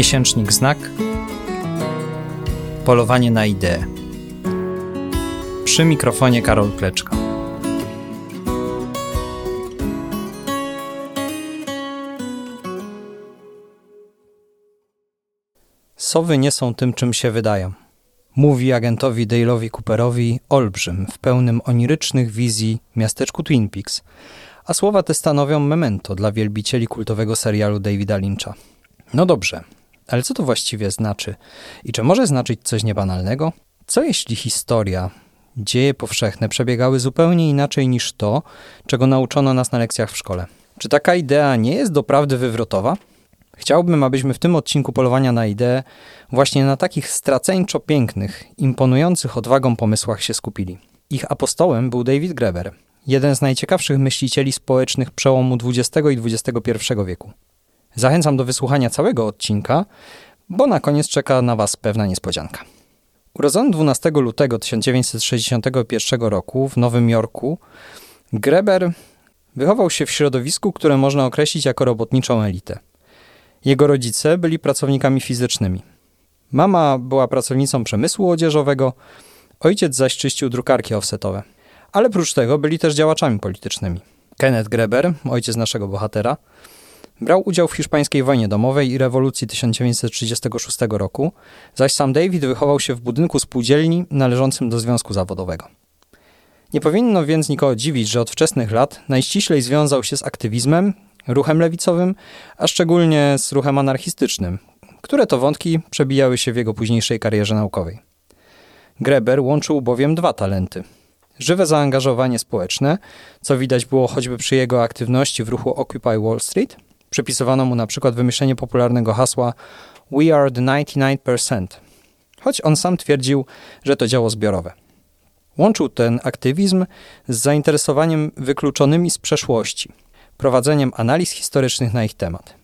Miesięcznik Znak Polowanie na ideę Przy mikrofonie Karol Kleczka Sowy nie są tym, czym się wydają. Mówi agentowi Dale'owi Cooperowi olbrzym w pełnym onirycznych wizji miasteczku Twin Peaks, a słowa te stanowią memento dla wielbicieli kultowego serialu Davida Lyncha. No dobrze, ale co to właściwie znaczy? I czy może znaczyć coś niebanalnego? Co jeśli historia, dzieje powszechne przebiegały zupełnie inaczej niż to, czego nauczono nas na lekcjach w szkole? Czy taka idea nie jest doprawdy wywrotowa? Chciałbym, abyśmy w tym odcinku polowania na ideę właśnie na takich straceńczo pięknych, imponujących odwagą pomysłach się skupili. Ich apostołem był David Graeber, jeden z najciekawszych myślicieli społecznych przełomu XX i XXI wieku. Zachęcam do wysłuchania całego odcinka, bo na koniec czeka na Was pewna niespodzianka. Urodzony 12 lutego 1961 roku w Nowym Jorku, Greber wychował się w środowisku, które można określić jako robotniczą elitę. Jego rodzice byli pracownikami fizycznymi. Mama była pracownicą przemysłu odzieżowego, ojciec zaś czyścił drukarki offsetowe. Ale prócz tego byli też działaczami politycznymi. Kenneth Greber, ojciec naszego bohatera, brał udział w hiszpańskiej wojnie domowej i rewolucji 1936 roku, zaś sam David wychował się w budynku spółdzielni należącym do związku zawodowego. Nie powinno więc nikogo dziwić, że od wczesnych lat najściślej związał się z aktywizmem, ruchem lewicowym, a szczególnie z ruchem anarchistycznym, które to wątki przebijały się w jego późniejszej karierze naukowej. Greber łączył bowiem dwa talenty. Żywe zaangażowanie społeczne, co widać było choćby przy jego aktywności w ruchu Occupy Wall Street, przypisywano mu na przykład wymyślenie popularnego hasła We are the 99%, choć on sam twierdził, że to dzieło zbiorowe. Łączył ten aktywizm z zainteresowaniem wykluczonymi z przeszłości, prowadzeniem analiz historycznych na ich temat.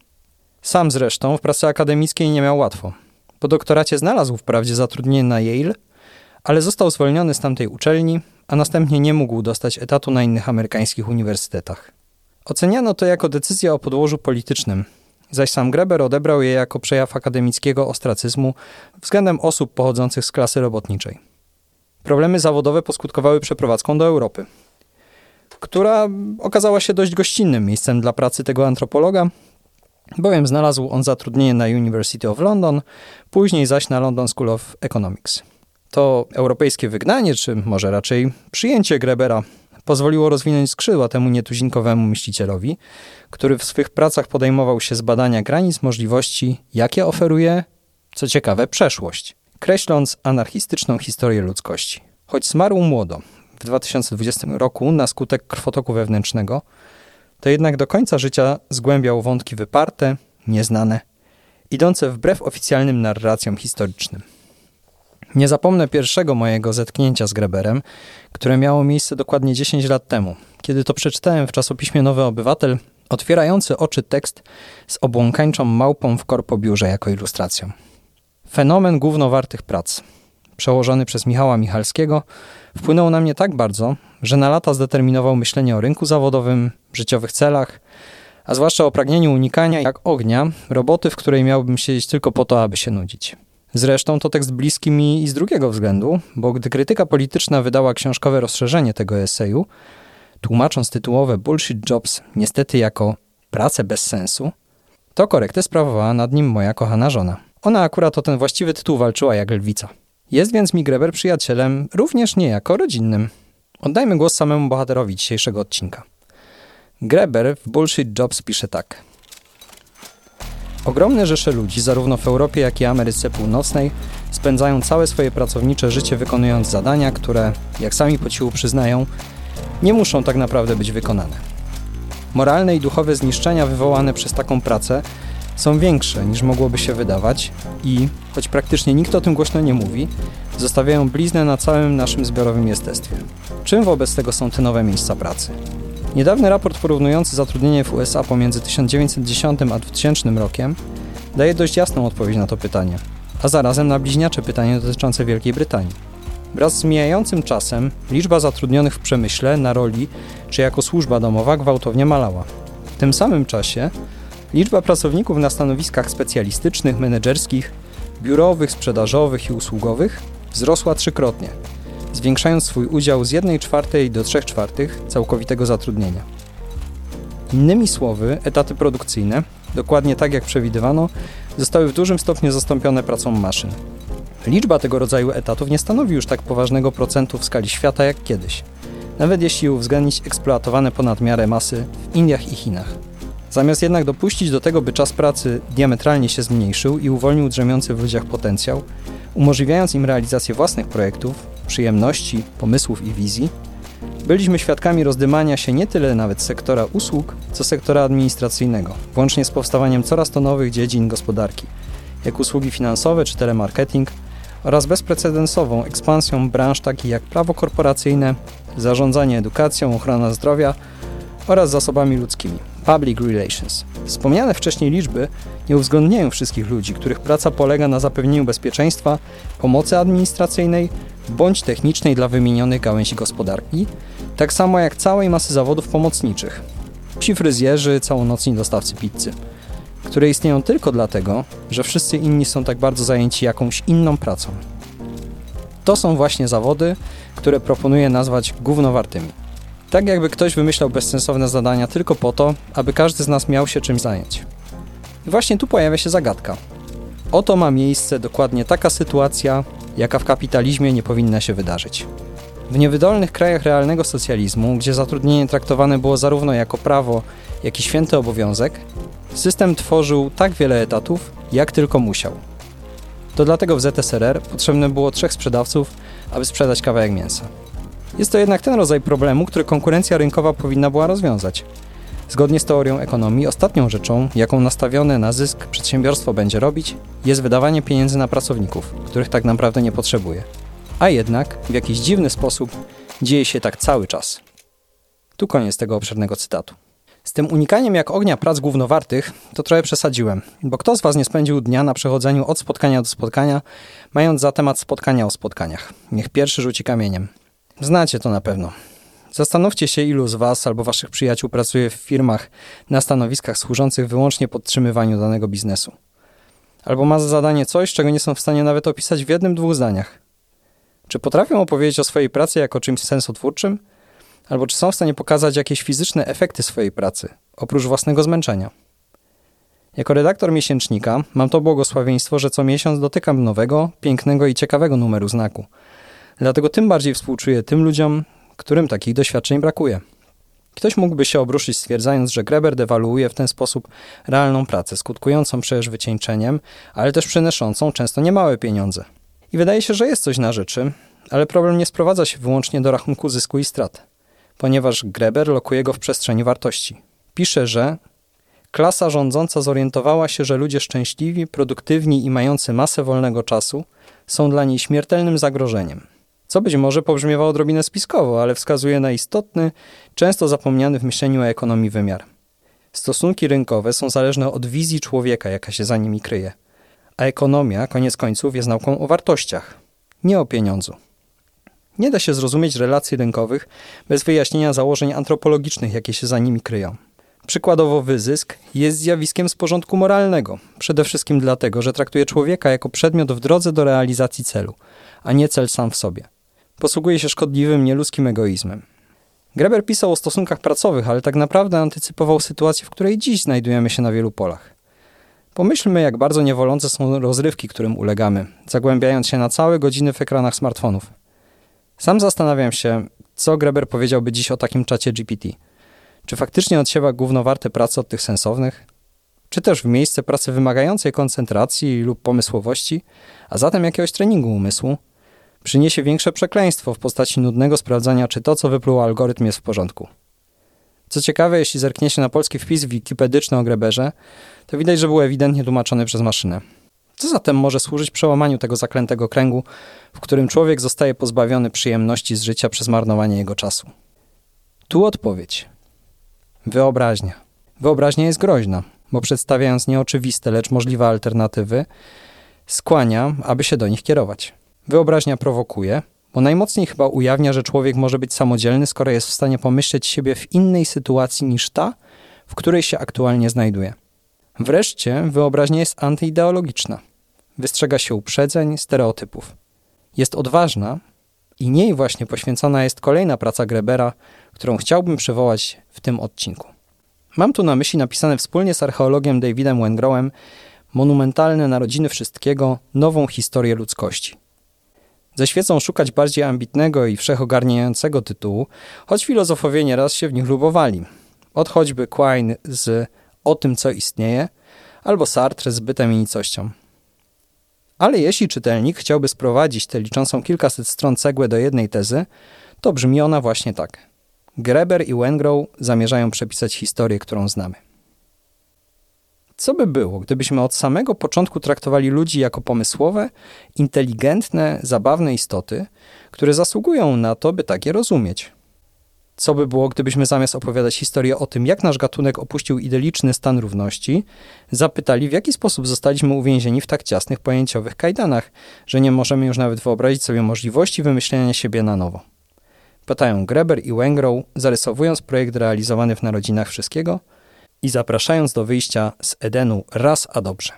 Sam zresztą w pracy akademickiej nie miał łatwo. Po doktoracie znalazł wprawdzie zatrudnienie na Yale, ale został zwolniony z tamtej uczelni, a następnie nie mógł dostać etatu na innych amerykańskich uniwersytetach. Oceniano to jako decyzja o podłożu politycznym, zaś sam Greber odebrał je jako przejaw akademickiego ostracyzmu względem osób pochodzących z klasy robotniczej. Problemy zawodowe poskutkowały przeprowadzką do Europy, która okazała się dość gościnnym miejscem dla pracy tego antropologa, bowiem znalazł on zatrudnienie na University of London, później zaś na London School of Economics. To europejskie wygnanie, czy może raczej przyjęcie Grebera pozwoliło rozwinąć skrzydła temu nietuzinkowemu myślicielowi, który w swych pracach podejmował się z badania granic możliwości, jakie oferuje, co ciekawe, przeszłość, kreśląc anarchistyczną historię ludzkości. Choć zmarł młodo, w 2020 roku na skutek krwotoku wewnętrznego, to jednak do końca życia zgłębiał wątki wyparte, nieznane, idące wbrew oficjalnym narracjom historycznym. Nie zapomnę pierwszego mojego zetknięcia z Greberem, które miało miejsce dokładnie 10 lat temu, kiedy to przeczytałem w czasopiśmie Nowy Obywatel otwierający oczy tekst z obłąkańczą małpą w korpobiurze jako ilustracją. Fenomen głównowartych prac, przełożony przez Michała Michalskiego, wpłynął na mnie tak bardzo, że na lata zdeterminował myślenie o rynku zawodowym, życiowych celach, a zwłaszcza o pragnieniu unikania jak ognia roboty, w której miałbym siedzieć tylko po to, aby się nudzić. Zresztą to tekst bliski mi i z drugiego względu, bo gdy krytyka polityczna wydała książkowe rozszerzenie tego eseju, tłumacząc tytułowe Bullshit Jobs niestety jako pracę bez sensu, to korektę sprawowała nad nim moja kochana żona. Ona akurat o ten właściwy tytuł walczyła jak lwica. Jest więc mi Greber przyjacielem również niejako rodzinnym. Oddajmy głos samemu bohaterowi dzisiejszego odcinka. Greber w Bullshit Jobs pisze tak. Ogromne rzesze ludzi, zarówno w Europie, jak i Ameryce Północnej, spędzają całe swoje pracownicze życie wykonując zadania, które, jak sami po cichu przyznają, nie muszą tak naprawdę być wykonane. Moralne i duchowe zniszczenia wywołane przez taką pracę są większe niż mogłoby się wydawać i, choć praktycznie nikt o tym głośno nie mówi, zostawiają bliznę na całym naszym zbiorowym jestestwie. Czym wobec tego są te nowe miejsca pracy? Niedawny raport porównujący zatrudnienie w USA pomiędzy 1910 a 2000 rokiem daje dość jasną odpowiedź na to pytanie, a zarazem na bliźniacze pytanie dotyczące Wielkiej Brytanii. Wraz z mijającym czasem liczba zatrudnionych w przemyśle na roli czy jako służba domowa gwałtownie malała. W tym samym czasie Liczba pracowników na stanowiskach specjalistycznych, menedżerskich, biurowych, sprzedażowych i usługowych wzrosła trzykrotnie, zwiększając swój udział z 1 czwartej do 3 czwartych całkowitego zatrudnienia. Innymi słowy, etaty produkcyjne, dokładnie tak jak przewidywano, zostały w dużym stopniu zastąpione pracą maszyn. Liczba tego rodzaju etatów nie stanowi już tak poważnego procentu w skali świata jak kiedyś, nawet jeśli uwzględnić eksploatowane ponad miarę masy w Indiach i Chinach. Zamiast jednak dopuścić do tego, by czas pracy diametralnie się zmniejszył i uwolnił drzemiący w ludziach potencjał, umożliwiając im realizację własnych projektów, przyjemności, pomysłów i wizji, byliśmy świadkami rozdymania się nie tyle nawet sektora usług, co sektora administracyjnego, włącznie z powstawaniem coraz to nowych dziedzin gospodarki, jak usługi finansowe czy telemarketing, oraz bezprecedensową ekspansją branż takich jak prawo korporacyjne, zarządzanie edukacją, ochrona zdrowia oraz zasobami ludzkimi public relations. Wspomniane wcześniej liczby nie uwzględniają wszystkich ludzi, których praca polega na zapewnieniu bezpieczeństwa, pomocy administracyjnej bądź technicznej dla wymienionych gałęzi gospodarki, tak samo jak całej masy zawodów pomocniczych. Ci fryzjerzy, całonocni dostawcy pizzy, które istnieją tylko dlatego, że wszyscy inni są tak bardzo zajęci jakąś inną pracą. To są właśnie zawody, które proponuję nazwać głównowartymi. Tak jakby ktoś wymyślał bezsensowne zadania tylko po to, aby każdy z nas miał się czymś zająć. I właśnie tu pojawia się zagadka. Oto ma miejsce dokładnie taka sytuacja, jaka w kapitalizmie nie powinna się wydarzyć. W niewydolnych krajach realnego socjalizmu, gdzie zatrudnienie traktowane było zarówno jako prawo, jak i święty obowiązek, system tworzył tak wiele etatów, jak tylko musiał. To dlatego w ZSRR potrzebne było trzech sprzedawców, aby sprzedać kawałek mięsa. Jest to jednak ten rodzaj problemu, który konkurencja rynkowa powinna była rozwiązać. Zgodnie z teorią ekonomii, ostatnią rzeczą, jaką nastawione na zysk przedsiębiorstwo będzie robić, jest wydawanie pieniędzy na pracowników, których tak naprawdę nie potrzebuje. A jednak, w jakiś dziwny sposób, dzieje się tak cały czas. Tu koniec tego obszernego cytatu. Z tym unikaniem jak ognia prac głównowartych to trochę przesadziłem, bo kto z Was nie spędził dnia na przechodzeniu od spotkania do spotkania, mając za temat spotkania o spotkaniach? Niech pierwszy rzuci kamieniem. Znacie to na pewno. Zastanówcie się, ilu z Was albo Waszych przyjaciół pracuje w firmach na stanowiskach służących wyłącznie podtrzymywaniu danego biznesu. Albo ma za zadanie coś, czego nie są w stanie nawet opisać w jednym, dwóch zdaniach. Czy potrafią opowiedzieć o swojej pracy jako czymś sensotwórczym? Albo czy są w stanie pokazać jakieś fizyczne efekty swojej pracy, oprócz własnego zmęczenia? Jako redaktor miesięcznika mam to błogosławieństwo, że co miesiąc dotykam nowego, pięknego i ciekawego numeru znaku – Dlatego tym bardziej współczuję tym ludziom, którym takich doświadczeń brakuje. Ktoś mógłby się obruszyć stwierdzając, że Greber dewaluuje w ten sposób realną pracę, skutkującą przecież wycieńczeniem, ale też przynoszącą często niemałe pieniądze. I wydaje się, że jest coś na rzeczy, ale problem nie sprowadza się wyłącznie do rachunku zysku i strat, ponieważ Greber lokuje go w przestrzeni wartości. Pisze, że klasa rządząca zorientowała się, że ludzie szczęśliwi, produktywni i mający masę wolnego czasu są dla niej śmiertelnym zagrożeniem – co być może pobrzmiewa odrobinę spiskowo, ale wskazuje na istotny, często zapomniany w myśleniu o ekonomii wymiar. Stosunki rynkowe są zależne od wizji człowieka, jaka się za nimi kryje. A ekonomia, koniec końców, jest nauką o wartościach, nie o pieniądzu. Nie da się zrozumieć relacji rynkowych bez wyjaśnienia założeń antropologicznych, jakie się za nimi kryją. Przykładowo wyzysk jest zjawiskiem z porządku moralnego, przede wszystkim dlatego, że traktuje człowieka jako przedmiot w drodze do realizacji celu, a nie cel sam w sobie posługuje się szkodliwym, nieludzkim egoizmem. Greber pisał o stosunkach pracowych, ale tak naprawdę antycypował sytuację, w której dziś znajdujemy się na wielu polach. Pomyślmy, jak bardzo niewolące są rozrywki, którym ulegamy, zagłębiając się na całe godziny w ekranach smartfonów. Sam zastanawiam się, co Greber powiedziałby dziś o takim czacie GPT. Czy faktycznie odsiewa gównowarte prace od tych sensownych? Czy też w miejsce pracy wymagającej koncentracji lub pomysłowości, a zatem jakiegoś treningu umysłu, przyniesie większe przekleństwo w postaci nudnego sprawdzania, czy to, co wypluł algorytm, jest w porządku. Co ciekawe, jeśli zerknie się na polski wpis wikipedyczny o Greberze, to widać, że był ewidentnie tłumaczony przez maszynę. Co zatem może służyć przełamaniu tego zaklętego kręgu, w którym człowiek zostaje pozbawiony przyjemności z życia przez marnowanie jego czasu? Tu odpowiedź. Wyobraźnia. Wyobraźnia jest groźna, bo przedstawiając nieoczywiste, lecz możliwe alternatywy, skłania, aby się do nich kierować. Wyobraźnia prowokuje, bo najmocniej chyba ujawnia, że człowiek może być samodzielny, skoro jest w stanie pomyśleć siebie w innej sytuacji niż ta, w której się aktualnie znajduje. Wreszcie wyobraźnia jest antyideologiczna. Wystrzega się uprzedzeń, stereotypów. Jest odważna i niej właśnie poświęcona jest kolejna praca Grebera, którą chciałbym przywołać w tym odcinku. Mam tu na myśli napisane wspólnie z archeologiem Davidem Wengrowem monumentalne narodziny wszystkiego, nową historię ludzkości. Ze świecą szukać bardziej ambitnego i wszechogarniającego tytułu, choć filozofowie nieraz się w nich lubowali. Od choćby Quine z O tym, co istnieje, albo Sartre z bytem i nicością. Ale jeśli czytelnik chciałby sprowadzić tę liczącą kilkaset stron cegłę do jednej tezy, to brzmi ona właśnie tak. Greber i Wengrow zamierzają przepisać historię, którą znamy. Co by było, gdybyśmy od samego początku traktowali ludzi jako pomysłowe, inteligentne, zabawne istoty, które zasługują na to, by tak je rozumieć? Co by było, gdybyśmy zamiast opowiadać historię o tym, jak nasz gatunek opuścił idylliczny stan równości, zapytali, w jaki sposób zostaliśmy uwięzieni w tak ciasnych pojęciowych kajdanach, że nie możemy już nawet wyobrazić sobie możliwości wymyślenia siebie na nowo? Pytają Greber i Wengrow, zarysowując projekt realizowany w narodzinach wszystkiego i zapraszając do wyjścia z Edenu raz a dobrze.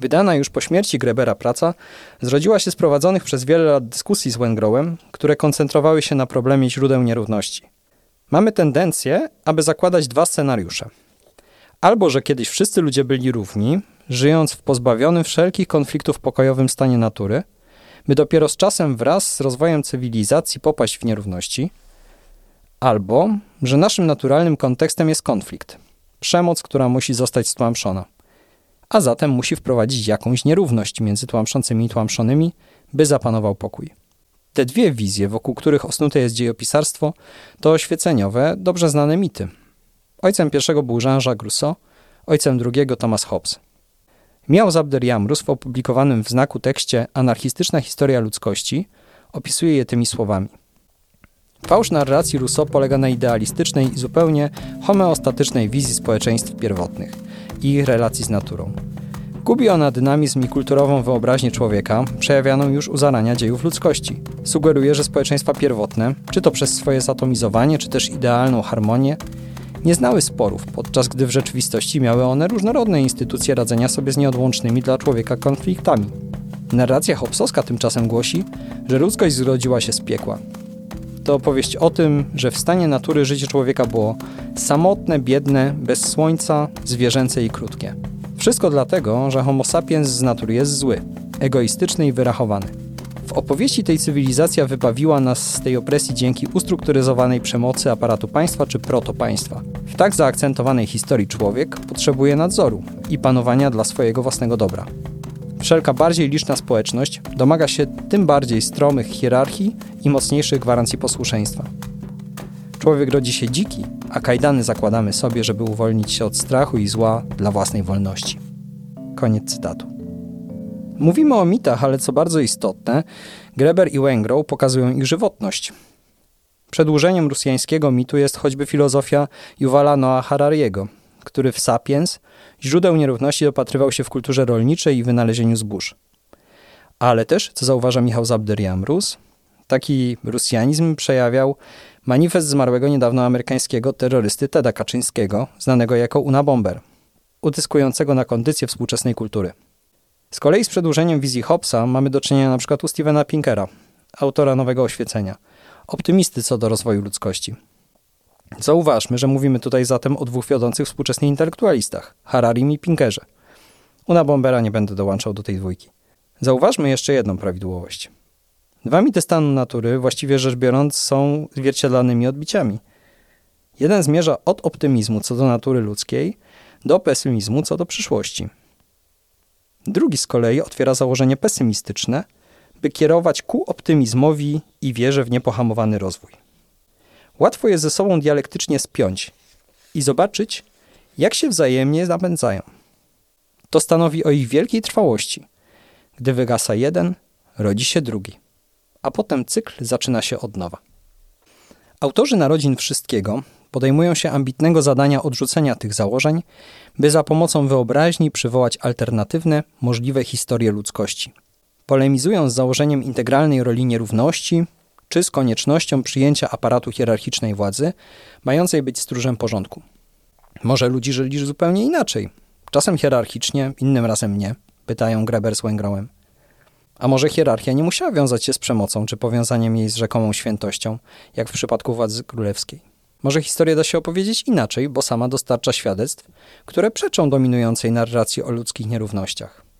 Wydana już po śmierci Grebera praca zrodziła się z prowadzonych przez wiele lat dyskusji z Wengrowem, które koncentrowały się na problemie źródeł nierówności. Mamy tendencję, aby zakładać dwa scenariusze. Albo, że kiedyś wszyscy ludzie byli równi, żyjąc w pozbawionym wszelkich konfliktów pokojowym stanie natury, by dopiero z czasem wraz z rozwojem cywilizacji popaść w nierówności, albo, że naszym naturalnym kontekstem jest konflikt, przemoc, która musi zostać stłamszona – a zatem musi wprowadzić jakąś nierówność między tłamszącymi i tłamszonymi, by zapanował pokój. Te dwie wizje, wokół których osnute jest dziejopisarstwo, to oświeceniowe, dobrze znane mity. Ojcem pierwszego był Jean-Jacques Rousseau, ojcem drugiego Thomas Hobbes. Miał Zabder Jamrus w opublikowanym w znaku tekście Anarchistyczna historia ludzkości opisuje je tymi słowami. Fałsz narracji Rousseau polega na idealistycznej i zupełnie homeostatycznej wizji społeczeństw pierwotnych – i ich relacji z naturą. Gubi ona dynamizm i kulturową wyobraźnię człowieka, przejawianą już u zarania dziejów ludzkości. Sugeruje, że społeczeństwa pierwotne, czy to przez swoje zatomizowanie, czy też idealną harmonię, nie znały sporów, podczas gdy w rzeczywistości miały one różnorodne instytucje radzenia sobie z nieodłącznymi dla człowieka konfliktami. Narracja Hobbesowska tymczasem głosi, że ludzkość zrodziła się z piekła, to opowieść o tym, że w stanie natury życie człowieka było samotne, biedne, bez słońca, zwierzęce i krótkie. Wszystko dlatego, że homo sapiens z natury jest zły, egoistyczny i wyrachowany. W opowieści tej cywilizacja wybawiła nas z tej opresji dzięki ustrukturyzowanej przemocy aparatu państwa czy protopaństwa. W tak zaakcentowanej historii człowiek potrzebuje nadzoru i panowania dla swojego własnego dobra. Wszelka bardziej liczna społeczność domaga się tym bardziej stromych hierarchii i mocniejszych gwarancji posłuszeństwa. Człowiek rodzi się dziki, a kajdany zakładamy sobie, żeby uwolnić się od strachu i zła dla własnej wolności. Koniec cytatu. Mówimy o mitach, ale co bardzo istotne, Greber i Wengrow pokazują ich żywotność. Przedłużeniem rusjańskiego mitu jest choćby filozofia Yuvala Noah Harariego, który w Sapiens źródeł nierówności dopatrywał się w kulturze rolniczej i wynalezieniu zbóż. Ale też, co zauważa Michał Zabder-Jamrus, taki rusjanizm przejawiał manifest zmarłego niedawno amerykańskiego terrorysty Teda Kaczyńskiego, znanego jako Una Bomber, utyskującego na kondycję współczesnej kultury. Z kolei z przedłużeniem wizji Hobbesa mamy do czynienia przykład u Stevena Pinkera, autora Nowego Oświecenia, optymisty co do rozwoju ludzkości. Zauważmy, że mówimy tutaj zatem o dwóch wiodących współczesnych intelektualistach, Hararim i Pinkerze. Una Bombera nie będę dołączał do tej dwójki. Zauważmy jeszcze jedną prawidłowość. Dwa mity stanu natury, właściwie rzecz biorąc, są zwierciadlanymi odbiciami. Jeden zmierza od optymizmu co do natury ludzkiej do pesymizmu co do przyszłości. Drugi z kolei otwiera założenie pesymistyczne, by kierować ku optymizmowi i wierze w niepohamowany rozwój. Łatwo je ze sobą dialektycznie spiąć i zobaczyć, jak się wzajemnie napędzają. To stanowi o ich wielkiej trwałości. Gdy wygasa jeden, rodzi się drugi, a potem cykl zaczyna się od nowa. Autorzy Narodzin Wszystkiego podejmują się ambitnego zadania odrzucenia tych założeń, by za pomocą wyobraźni przywołać alternatywne, możliwe historie ludzkości. Polemizują z założeniem integralnej roli nierówności, czy z koniecznością przyjęcia aparatu hierarchicznej władzy, mającej być stróżem porządku. Może ludzi żyli zupełnie inaczej. Czasem hierarchicznie, innym razem nie, pytają Greber z Wengrołem. A może hierarchia nie musiała wiązać się z przemocą czy powiązaniem jej z rzekomą świętością, jak w przypadku władzy królewskiej? Może historię da się opowiedzieć inaczej, bo sama dostarcza świadectw, które przeczą dominującej narracji o ludzkich nierównościach.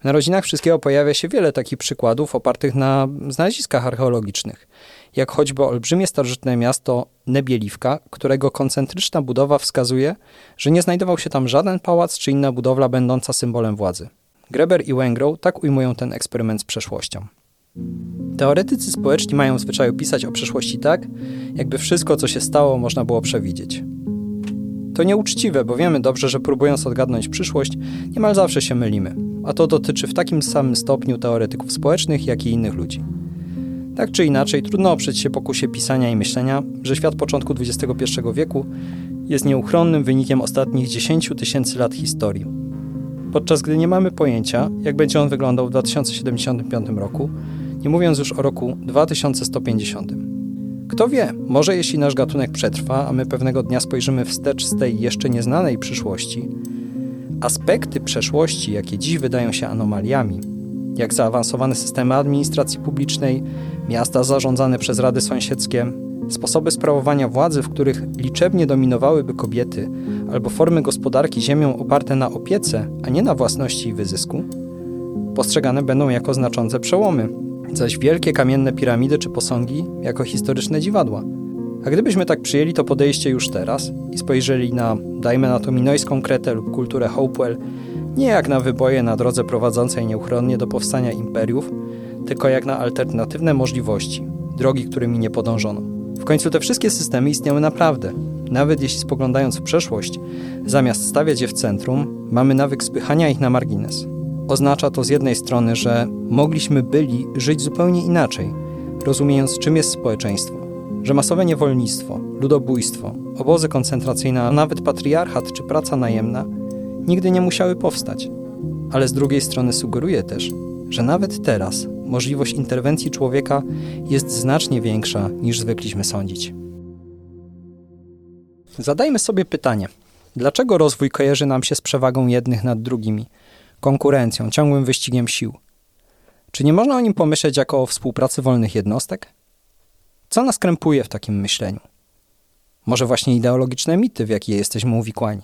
W narodzinach wszystkiego pojawia się wiele takich przykładów opartych na znaleziskach archeologicznych, jak choćby olbrzymie starożytne miasto Nebieliwka, którego koncentryczna budowa wskazuje, że nie znajdował się tam żaden pałac czy inna budowla będąca symbolem władzy. Greber i Wengrow tak ujmują ten eksperyment z przeszłością. Teoretycy społeczni mają w zwyczaju pisać o przeszłości tak, jakby wszystko, co się stało, można było przewidzieć. To nieuczciwe, bo wiemy dobrze, że próbując odgadnąć przyszłość, niemal zawsze się mylimy, a to dotyczy w takim samym stopniu teoretyków społecznych, jak i innych ludzi. Tak czy inaczej, trudno oprzeć się pokusie pisania i myślenia, że świat początku XXI wieku jest nieuchronnym wynikiem ostatnich 10 tysięcy lat historii. Podczas gdy nie mamy pojęcia, jak będzie on wyglądał w 2075 roku, nie mówiąc już o roku 2150. Kto wie, może jeśli nasz gatunek przetrwa, a my pewnego dnia spojrzymy wstecz z tej jeszcze nieznanej przyszłości, aspekty przeszłości, jakie dziś wydają się anomaliami, jak zaawansowane systemy administracji publicznej, miasta zarządzane przez rady sąsiedzkie, sposoby sprawowania władzy, w których liczebnie dominowałyby kobiety, albo formy gospodarki ziemią oparte na opiece, a nie na własności i wyzysku, postrzegane będą jako znaczące przełomy, zaś wielkie kamienne piramidy czy posągi jako historyczne dziwadła. A gdybyśmy tak przyjęli to podejście już teraz i spojrzeli na, dajmy na to minojską Kretę lub kulturę Hopewell, nie jak na wyboje na drodze prowadzącej nieuchronnie do powstania imperiów, tylko jak na alternatywne możliwości, drogi, którymi nie podążono. W końcu te wszystkie systemy istniały naprawdę. Nawet jeśli spoglądając w przeszłość, zamiast stawiać je w centrum, mamy nawyk spychania ich na margines. Oznacza to z jednej strony, że mogliśmy byli żyć zupełnie inaczej, rozumiejąc czym jest społeczeństwo, że masowe niewolnictwo, ludobójstwo, obozy koncentracyjne, a nawet patriarchat czy praca najemna nigdy nie musiały powstać. Ale z drugiej strony sugeruje też, że nawet teraz możliwość interwencji człowieka jest znacznie większa niż zwykliśmy sądzić. Zadajmy sobie pytanie: dlaczego rozwój kojarzy nam się z przewagą jednych nad drugimi, konkurencją, ciągłym wyścigiem sił? Czy nie można o nim pomyśleć jako o współpracy wolnych jednostek? Co nas krępuje w takim myśleniu? Może właśnie ideologiczne mity, w jakie jesteśmy uwikłani?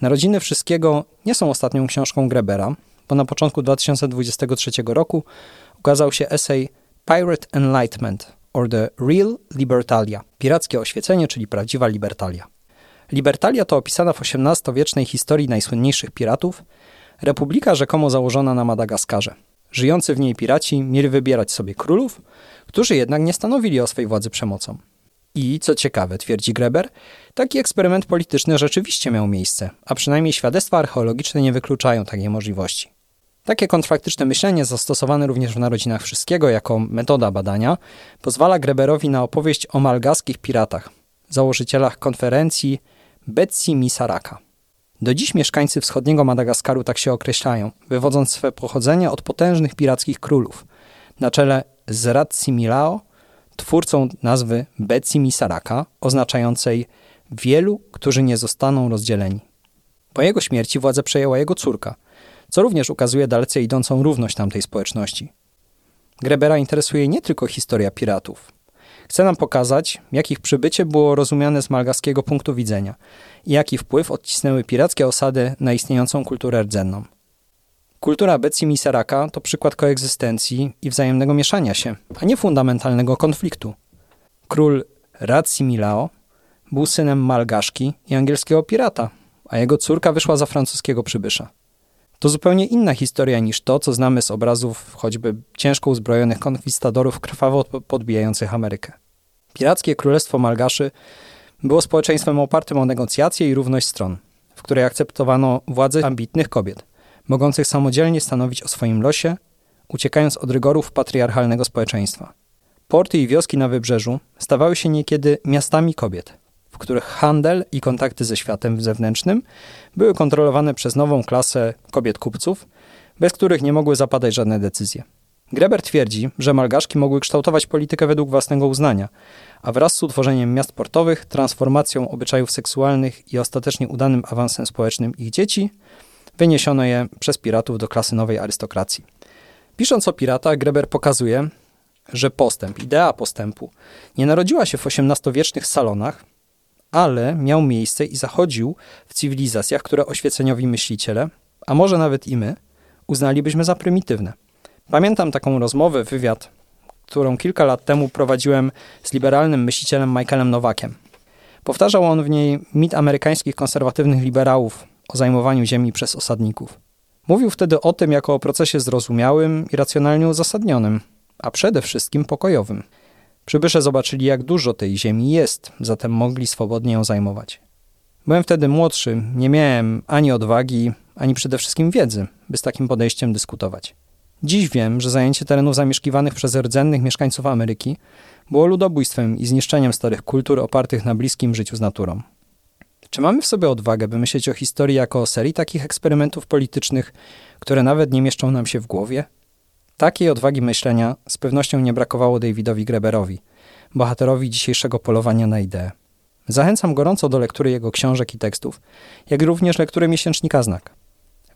Narodziny Wszystkiego nie są ostatnią książką Grebera, bo na początku 2023 roku ukazał się esej Pirate Enlightenment or the Real Libertalia, pirackie oświecenie, czyli prawdziwa libertalia. Libertalia to opisana w XVIII-wiecznej historii najsłynniejszych piratów, republika rzekomo założona na Madagaskarze. Żyjący w niej piraci mieli wybierać sobie królów, którzy jednak nie stanowili o swej władzy przemocą. I, co ciekawe, twierdzi Greber, taki eksperyment polityczny rzeczywiście miał miejsce, a przynajmniej świadectwa archeologiczne nie wykluczają takiej możliwości. Takie kontrfaktyczne myślenie, zastosowane również w narodzinach wszystkiego jako metoda badania, pozwala Greberowi na opowieść o malgaskich piratach, założycielach konferencji Betsy Misaraka. Do dziś mieszkańcy wschodniego Madagaskaru tak się określają, wywodząc swe pochodzenie od potężnych pirackich królów, na czele z Ratsimilao, twórcą nazwy Betsy Misaraka, oznaczającej wielu, którzy nie zostaną rozdzieleni. Po jego śmierci władzę przejęła jego córka, co również ukazuje dalece idącą równość tamtej społeczności. Grebera interesuje nie tylko historia piratów. Chce nam pokazać, jak ich przybycie było rozumiane z malgaskiego punktu widzenia i jaki wpływ odcisnęły pirackie osady na istniejącą kulturę rdzenną. Kultura Betsy Misaraka to przykład koegzystencji i wzajemnego mieszania się, a nie fundamentalnego konfliktu. Król Milao był synem Malgaszki i angielskiego pirata, a jego córka wyszła za francuskiego przybysza. To zupełnie inna historia niż to, co znamy z obrazów choćby ciężko uzbrojonych konkwistadorów krwawo podbijających Amerykę. Pirackie Królestwo Malgaszy było społeczeństwem opartym o negocjacje i równość stron, w której akceptowano władzę ambitnych kobiet, mogących samodzielnie stanowić o swoim losie, uciekając od rygorów patriarchalnego społeczeństwa. Porty i wioski na wybrzeżu stawały się niekiedy miastami kobiet, w których handel i kontakty ze światem zewnętrznym były kontrolowane przez nową klasę kobiet kupców, bez których nie mogły zapadać żadne decyzje. Greber twierdzi, że malgaszki mogły kształtować politykę według własnego uznania, a wraz z utworzeniem miast portowych, transformacją obyczajów seksualnych i ostatecznie udanym awansem społecznym ich dzieci, wyniesiono je przez piratów do klasy nowej arystokracji. Pisząc o piratach, Greber pokazuje, że postęp, idea postępu, nie narodziła się w XVIII-wiecznych salonach, ale miał miejsce i zachodził w cywilizacjach, które oświeceniowi myśliciele, a może nawet i my, uznalibyśmy za prymitywne. Pamiętam taką rozmowę, wywiad, którą kilka lat temu prowadziłem z liberalnym myślicielem Michaelem Nowakiem. Powtarzał on w niej mit amerykańskich konserwatywnych liberałów o zajmowaniu ziemi przez osadników. Mówił wtedy o tym jako o procesie zrozumiałym i racjonalnie uzasadnionym, a przede wszystkim pokojowym. Przybysze zobaczyli, jak dużo tej ziemi jest, zatem mogli swobodnie ją zajmować. Byłem wtedy młodszy, nie miałem ani odwagi, ani przede wszystkim wiedzy, by z takim podejściem dyskutować. Dziś wiem, że zajęcie terenów zamieszkiwanych przez rdzennych mieszkańców Ameryki było ludobójstwem i zniszczeniem starych kultur opartych na bliskim życiu z naturą. Czy mamy w sobie odwagę, by myśleć o historii jako o serii takich eksperymentów politycznych, które nawet nie mieszczą nam się w głowie? Takiej odwagi myślenia z pewnością nie brakowało Davidowi Greberowi, bohaterowi dzisiejszego polowania na ideę. Zachęcam gorąco do lektury jego książek i tekstów, jak również lektury miesięcznika Znak.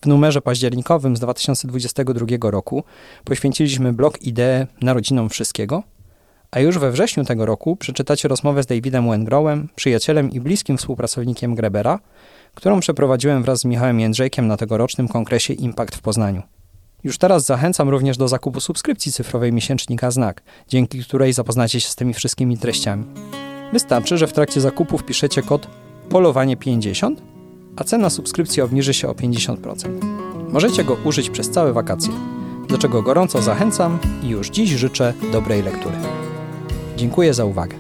W numerze październikowym z 2022 roku poświęciliśmy blok Ideę narodzinom wszystkiego, a już we wrześniu tego roku przeczytacie rozmowę z Davidem Wengrowem, przyjacielem i bliskim współpracownikiem Grebera, którą przeprowadziłem wraz z Michałem Jędrzejkiem na tegorocznym kongresie Impact w Poznaniu. Już teraz zachęcam również do zakupu subskrypcji cyfrowej miesięcznika Znak, dzięki której zapoznacie się z tymi wszystkimi treściami. Wystarczy, że w trakcie zakupu wpiszecie kod polowanie50, a cena subskrypcji obniży się o 50%. Możecie go użyć przez całe wakacje, do czego gorąco zachęcam i już dziś życzę dobrej lektury. Dziękuję za uwagę.